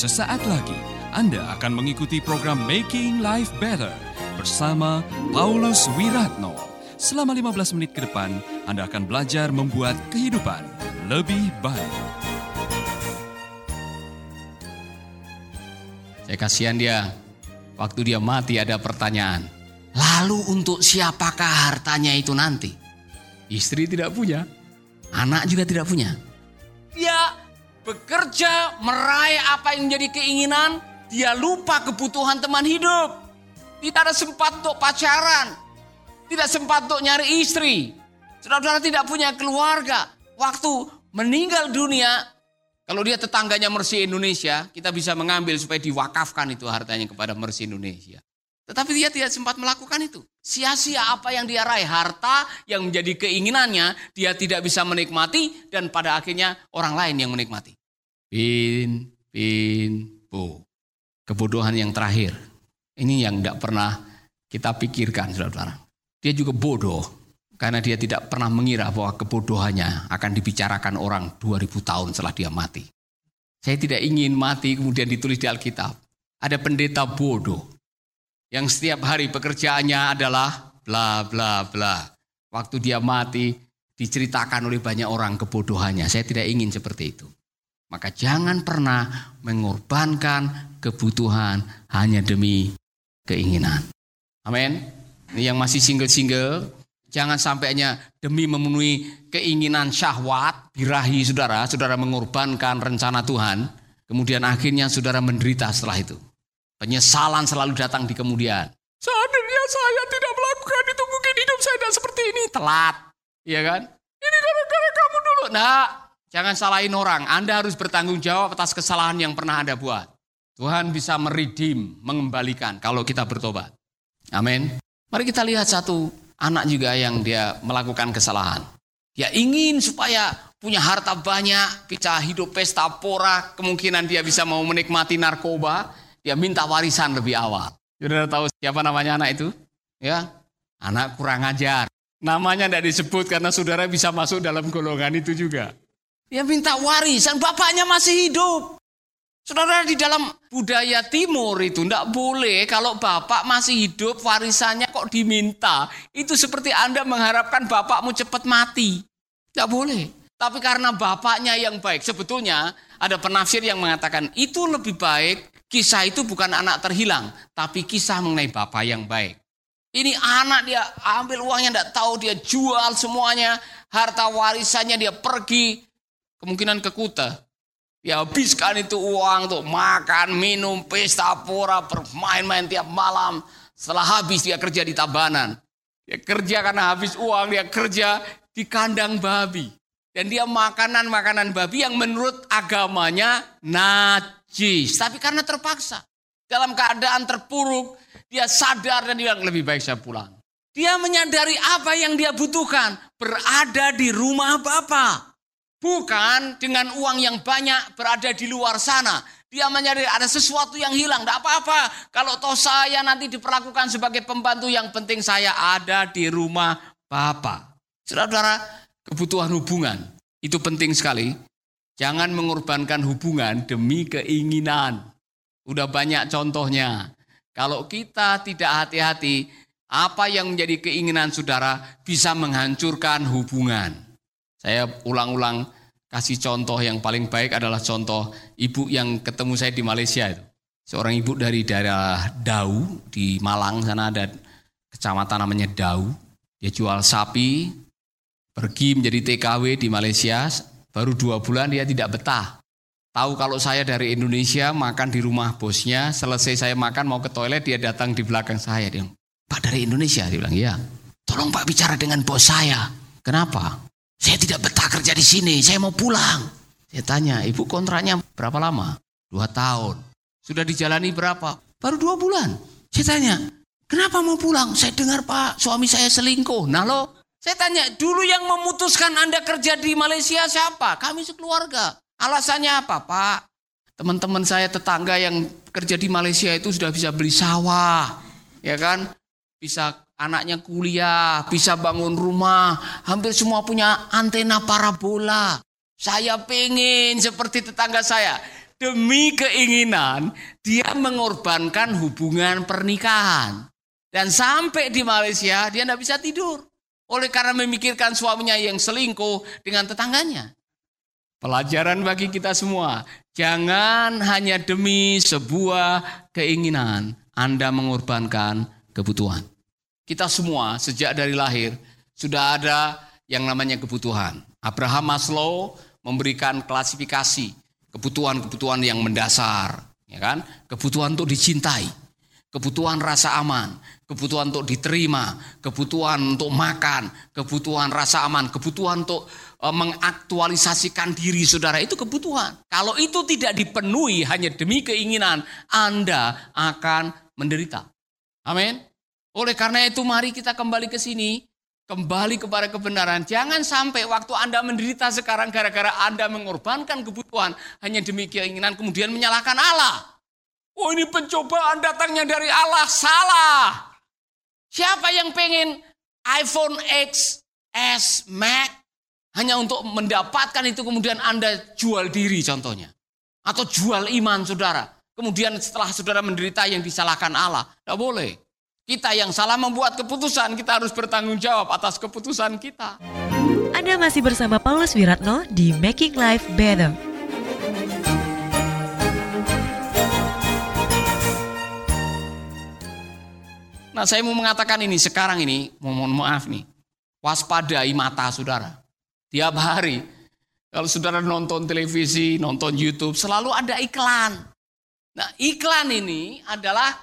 Sesaat lagi Anda akan mengikuti program Making Life Better bersama Paulus Wiratno. Selama 15 menit ke depan, Anda akan belajar membuat kehidupan lebih baik. Saya kasihan dia. Waktu dia mati ada pertanyaan. Lalu untuk siapakah hartanya itu nanti? Istri tidak punya. Anak juga tidak punya. Dia bekerja meraih apa yang menjadi keinginan. Dia lupa kebutuhan teman hidup. Tidak ada sempat untuk pacaran. Tidak sempat untuk nyari istri. Saudara-saudara tidak punya keluarga. Waktu meninggal dunia, kalau dia tetangganya Mercy Indonesia, kita bisa mengambil supaya diwakafkan itu hartanya kepada Mercy Indonesia. Tetapi dia tidak sempat melakukan itu. Sia-sia apa yang dia raih, harta yang menjadi keinginannya, dia tidak bisa menikmati dan pada akhirnya orang lain yang menikmati. Pin, pin, po. Kebodohan yang terakhir. Ini yang tidak pernah kita pikirkan, saudara-saudara. Dia juga bodoh karena dia tidak pernah mengira bahwa kebodohannya akan dibicarakan orang 2000 tahun setelah dia mati. Saya tidak ingin mati kemudian ditulis di Alkitab. Ada pendeta bodoh yang setiap hari pekerjaannya adalah bla bla bla. Waktu dia mati diceritakan oleh banyak orang kebodohannya. Saya tidak ingin seperti itu. Maka jangan pernah mengorbankan kebutuhan hanya demi keinginan. Amin. Ini yang masih single-single, jangan sampai hanya demi memenuhi keinginan syahwat, birahi saudara, saudara mengorbankan rencana Tuhan, kemudian akhirnya saudara menderita setelah itu. Penyesalan selalu datang di kemudian. Seandainya saya tidak melakukan itu, mungkin hidup saya tidak seperti ini. Telat. Iya kan? Ini gara-gara kamu dulu. Nah, jangan salahin orang. Anda harus bertanggung jawab atas kesalahan yang pernah Anda buat. Tuhan bisa meridim, mengembalikan kalau kita bertobat. Amin. Mari kita lihat satu anak juga yang dia melakukan kesalahan. Dia ingin supaya punya harta banyak, bisa hidup pesta pora, kemungkinan dia bisa mau menikmati narkoba, dia minta warisan lebih awal. Sudah tahu siapa namanya anak itu? Ya, anak kurang ajar. Namanya tidak disebut karena saudara bisa masuk dalam golongan itu juga. Dia minta warisan, bapaknya masih hidup. Saudara di dalam budaya timur itu tidak boleh kalau bapak masih hidup warisannya kok diminta. Itu seperti Anda mengharapkan bapakmu cepat mati. Tidak boleh. Tapi karena bapaknya yang baik, sebetulnya ada penafsir yang mengatakan itu lebih baik Kisah itu bukan anak terhilang, tapi kisah mengenai bapak yang baik. Ini anak dia ambil uangnya tidak tahu dia jual semuanya, harta warisannya dia pergi, kemungkinan ke Kuta. Dia habiskan itu uang untuk makan, minum, pesta pora, bermain-main tiap malam. Setelah habis dia kerja di Tabanan. Dia kerja karena habis uang, dia kerja di kandang babi. Dan dia makanan-makanan babi yang menurut agamanya najis. Tapi karena terpaksa. Dalam keadaan terpuruk, dia sadar dan dia lebih baik saya pulang. Dia menyadari apa yang dia butuhkan. Berada di rumah Bapak. Bukan dengan uang yang banyak berada di luar sana. Dia menyadari ada sesuatu yang hilang. Tidak apa-apa. Kalau toh saya nanti diperlakukan sebagai pembantu yang penting saya ada di rumah Bapak. Saudara-saudara, kebutuhan hubungan itu penting sekali. Jangan mengorbankan hubungan demi keinginan. Udah banyak contohnya. Kalau kita tidak hati-hati, apa yang menjadi keinginan saudara bisa menghancurkan hubungan. Saya ulang-ulang kasih contoh yang paling baik adalah contoh ibu yang ketemu saya di Malaysia itu. Seorang ibu dari daerah Dau di Malang sana ada kecamatan namanya Dau. Dia jual sapi, pergi menjadi TKW di Malaysia, baru dua bulan dia tidak betah. Tahu kalau saya dari Indonesia makan di rumah bosnya, selesai saya makan mau ke toilet dia datang di belakang saya. Dia Pak dari Indonesia, dia bilang, iya. Tolong Pak bicara dengan bos saya. Kenapa? Saya tidak betah kerja di sini, saya mau pulang. Saya tanya, ibu kontraknya berapa lama? Dua tahun. Sudah dijalani berapa? Baru dua bulan. Saya tanya, kenapa mau pulang? Saya dengar Pak, suami saya selingkuh. Nah lo, saya tanya, dulu yang memutuskan Anda kerja di Malaysia siapa? Kami sekeluarga. Alasannya apa, Pak? Teman-teman saya tetangga yang kerja di Malaysia itu sudah bisa beli sawah, ya kan? Bisa anaknya kuliah, bisa bangun rumah, hampir semua punya antena parabola. Saya pengen seperti tetangga saya. demi keinginan dia mengorbankan hubungan pernikahan. Dan sampai di Malaysia dia tidak bisa tidur. Oleh karena memikirkan suaminya yang selingkuh dengan tetangganya. Pelajaran bagi kita semua, jangan hanya demi sebuah keinginan Anda mengorbankan kebutuhan. Kita semua sejak dari lahir sudah ada yang namanya kebutuhan. Abraham Maslow memberikan klasifikasi kebutuhan-kebutuhan yang mendasar, ya kan? Kebutuhan untuk dicintai, kebutuhan rasa aman, kebutuhan untuk diterima, kebutuhan untuk makan, kebutuhan rasa aman, kebutuhan untuk e, mengaktualisasikan diri saudara itu kebutuhan. Kalau itu tidak dipenuhi hanya demi keinginan, Anda akan menderita. Amin. Oleh karena itu mari kita kembali ke sini, kembali kepada kebenaran. Jangan sampai waktu Anda menderita sekarang gara-gara Anda mengorbankan kebutuhan hanya demi keinginan kemudian menyalahkan Allah. Oh ini pencobaan datangnya dari Allah, salah. Siapa yang pengen iPhone X, S, Mac hanya untuk mendapatkan itu kemudian Anda jual diri contohnya. Atau jual iman saudara. Kemudian setelah saudara menderita yang disalahkan Allah. Tidak boleh. Kita yang salah membuat keputusan, kita harus bertanggung jawab atas keputusan kita. Anda masih bersama Paulus Wiratno di Making Life Better. Nah saya mau mengatakan ini sekarang ini, mohon maaf nih, waspadai mata saudara. Tiap hari, kalau saudara nonton televisi, nonton YouTube, selalu ada iklan. Nah iklan ini adalah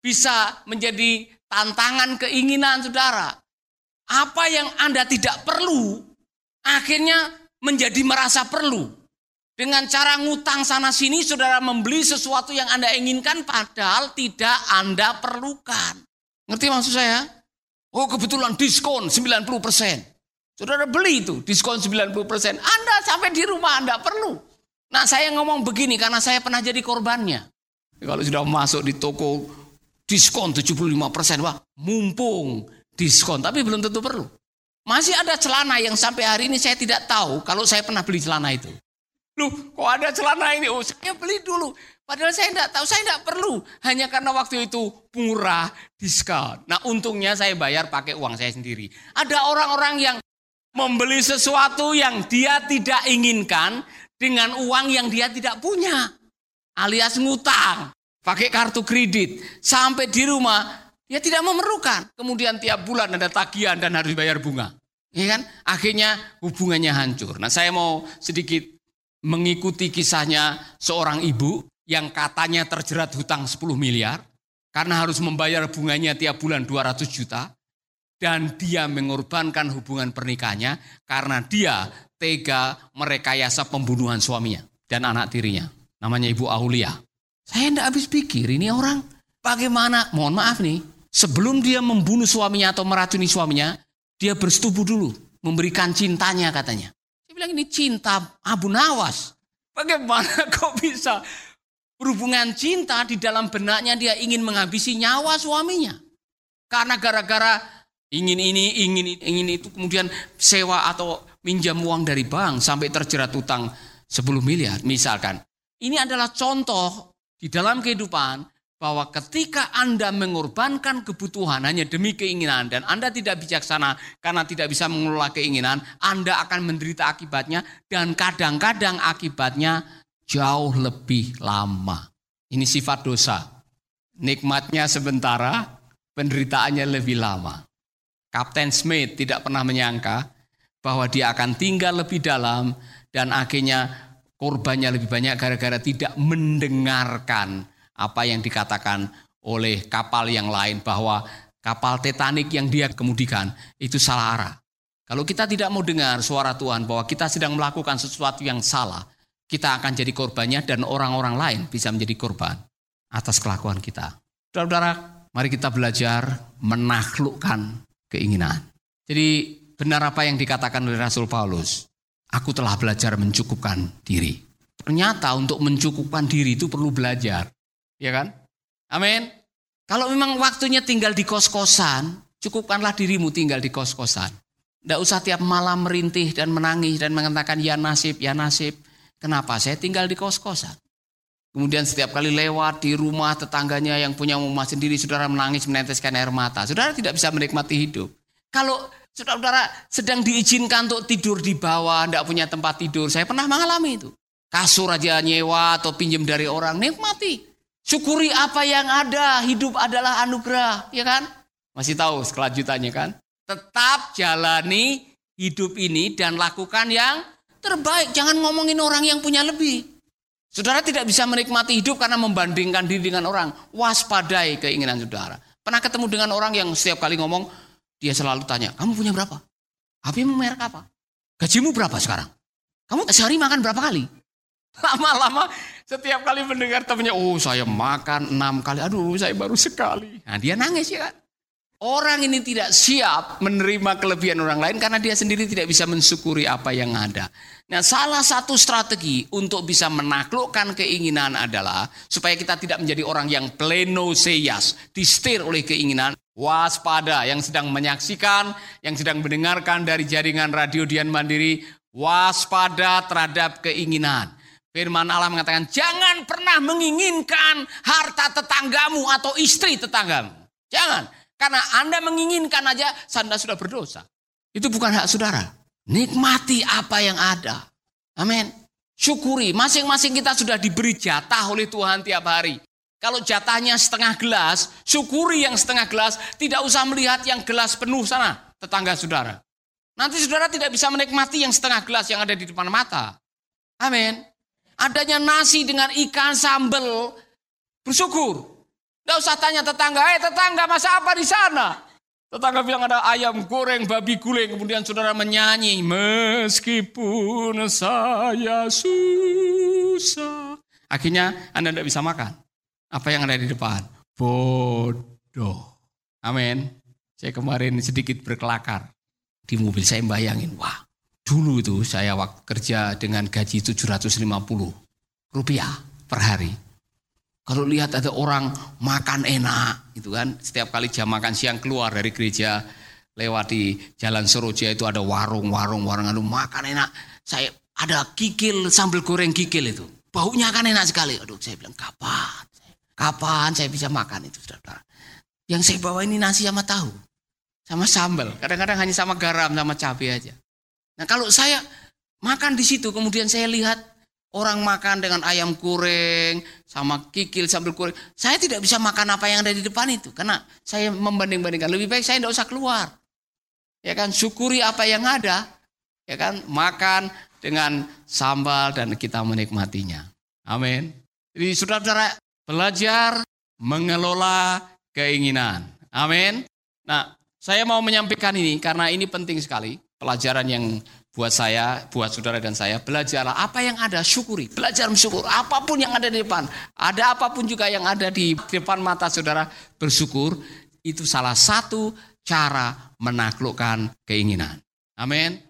bisa menjadi tantangan keinginan saudara. Apa yang Anda tidak perlu, akhirnya menjadi merasa perlu. Dengan cara ngutang sana sini, saudara membeli sesuatu yang Anda inginkan, padahal tidak Anda perlukan. Ngerti maksud saya? Oh kebetulan diskon 90%. Saudara beli itu diskon 90%. Anda sampai di rumah Anda perlu. Nah saya ngomong begini karena saya pernah jadi korbannya. Kalau sudah masuk di toko diskon 75%, wah mumpung diskon. Tapi belum tentu perlu. Masih ada celana yang sampai hari ini saya tidak tahu kalau saya pernah beli celana itu. Loh, kok ada celana ini? Oh, saya beli dulu. Padahal saya tidak tahu, saya tidak perlu. Hanya karena waktu itu murah, diskon. Nah untungnya saya bayar pakai uang saya sendiri. Ada orang-orang yang membeli sesuatu yang dia tidak inginkan dengan uang yang dia tidak punya. Alias ngutang, pakai kartu kredit. Sampai di rumah, dia tidak memerlukan. Kemudian tiap bulan ada tagihan dan harus bayar bunga. Ya kan? Akhirnya hubungannya hancur. Nah saya mau sedikit mengikuti kisahnya seorang ibu yang katanya terjerat hutang 10 miliar karena harus membayar bunganya tiap bulan 200 juta dan dia mengorbankan hubungan pernikahannya karena dia tega merekayasa pembunuhan suaminya dan anak tirinya. Namanya Ibu Aulia. Saya tidak habis pikir ini orang bagaimana, mohon maaf nih, sebelum dia membunuh suaminya atau meracuni suaminya, dia bersetubuh dulu, memberikan cintanya katanya. Dia bilang ini cinta Abu Nawas. Bagaimana kok bisa Berhubungan cinta di dalam benaknya dia ingin menghabisi nyawa suaminya. Karena gara-gara ingin ini, ingin ingin itu kemudian sewa atau minjam uang dari bank sampai terjerat utang 10 miliar misalkan. Ini adalah contoh di dalam kehidupan bahwa ketika Anda mengorbankan kebutuhan hanya demi keinginan dan Anda tidak bijaksana karena tidak bisa mengelola keinginan, Anda akan menderita akibatnya dan kadang-kadang akibatnya jauh lebih lama. Ini sifat dosa. Nikmatnya sementara, penderitaannya lebih lama. Kapten Smith tidak pernah menyangka bahwa dia akan tinggal lebih dalam dan akhirnya korbannya lebih banyak gara-gara tidak mendengarkan apa yang dikatakan oleh kapal yang lain bahwa kapal Titanic yang dia kemudikan itu salah arah. Kalau kita tidak mau dengar suara Tuhan bahwa kita sedang melakukan sesuatu yang salah, kita akan jadi korbannya dan orang-orang lain bisa menjadi korban atas kelakuan kita. Saudara-saudara, mari kita belajar menaklukkan keinginan. Jadi benar apa yang dikatakan oleh Rasul Paulus, aku telah belajar mencukupkan diri. Ternyata untuk mencukupkan diri itu perlu belajar. Ya kan? Amin. Kalau memang waktunya tinggal di kos-kosan, cukupkanlah dirimu tinggal di kos-kosan. Tidak usah tiap malam merintih dan menangis dan mengatakan ya nasib, ya nasib. Kenapa? Saya tinggal di kos-kosan. Kemudian setiap kali lewat di rumah tetangganya yang punya rumah sendiri, saudara menangis meneteskan air mata. Saudara tidak bisa menikmati hidup. Kalau saudara sedang diizinkan untuk tidur di bawah, tidak punya tempat tidur, saya pernah mengalami itu. Kasur aja nyewa atau pinjam dari orang, nikmati. Syukuri apa yang ada, hidup adalah anugerah, ya kan? Masih tahu kelanjutannya kan? Tetap jalani hidup ini dan lakukan yang terbaik. Jangan ngomongin orang yang punya lebih. Saudara tidak bisa menikmati hidup karena membandingkan diri dengan orang. Waspadai keinginan saudara. Pernah ketemu dengan orang yang setiap kali ngomong, dia selalu tanya, kamu punya berapa? HP-mu merek apa? Gajimu berapa sekarang? Kamu sehari makan berapa kali? Lama-lama setiap kali mendengar temannya, oh saya makan enam kali, aduh saya baru sekali. Nah dia nangis ya kan? Orang ini tidak siap menerima kelebihan orang lain karena dia sendiri tidak bisa mensyukuri apa yang ada. Nah, salah satu strategi untuk bisa menaklukkan keinginan adalah supaya kita tidak menjadi orang yang pleno seyas, distir oleh keinginan, waspada yang sedang menyaksikan, yang sedang mendengarkan dari jaringan radio Dian Mandiri, waspada terhadap keinginan. Firman Allah mengatakan, jangan pernah menginginkan harta tetanggamu atau istri tetanggamu. Jangan. Karena Anda menginginkan aja, Anda sudah berdosa. Itu bukan hak saudara. Nikmati apa yang ada. Amin. Syukuri, masing-masing kita sudah diberi jatah oleh Tuhan tiap hari. Kalau jatahnya setengah gelas, syukuri yang setengah gelas, tidak usah melihat yang gelas penuh sana, tetangga saudara. Nanti saudara tidak bisa menikmati yang setengah gelas yang ada di depan mata. Amin. Adanya nasi dengan ikan sambal, bersyukur. Tidak usah tanya tetangga, eh tetangga masa apa di sana? Tetangga bilang ada ayam goreng, babi guling. Kemudian saudara menyanyi, meskipun saya susah. Akhirnya Anda tidak bisa makan. Apa yang ada di depan? Bodoh. Amin. Saya kemarin sedikit berkelakar. Di mobil saya bayangin, wah dulu itu saya waktu kerja dengan gaji 750 rupiah per hari. Kalau lihat ada orang makan enak, gitu kan. Setiap kali jam makan siang keluar dari gereja, lewat di Jalan Soroja itu ada warung, warung, warung, anu makan enak. Saya ada kikil sambal goreng kikil itu. Baunya kan enak sekali. Aduh, saya bilang kapan? Kapan saya bisa makan itu, saudara? Yang saya bawa ini nasi sama tahu, sama sambal. Kadang-kadang hanya sama garam, sama cabai aja. Nah kalau saya makan di situ, kemudian saya lihat Orang makan dengan ayam goreng, sama kikil sambil goreng. Saya tidak bisa makan apa yang ada di depan itu. Karena saya membanding-bandingkan. Lebih baik saya tidak usah keluar. Ya kan, syukuri apa yang ada. Ya kan, makan dengan sambal dan kita menikmatinya. Amin. Jadi saudara-saudara belajar mengelola keinginan. Amin. Nah, saya mau menyampaikan ini karena ini penting sekali. Pelajaran yang buat saya, buat saudara dan saya, belajarlah apa yang ada, syukuri. Belajar bersyukur, apa pun yang ada di depan. Ada apa pun juga yang ada di depan mata saudara, bersyukur. Itu salah satu cara menaklukkan keinginan. Amin.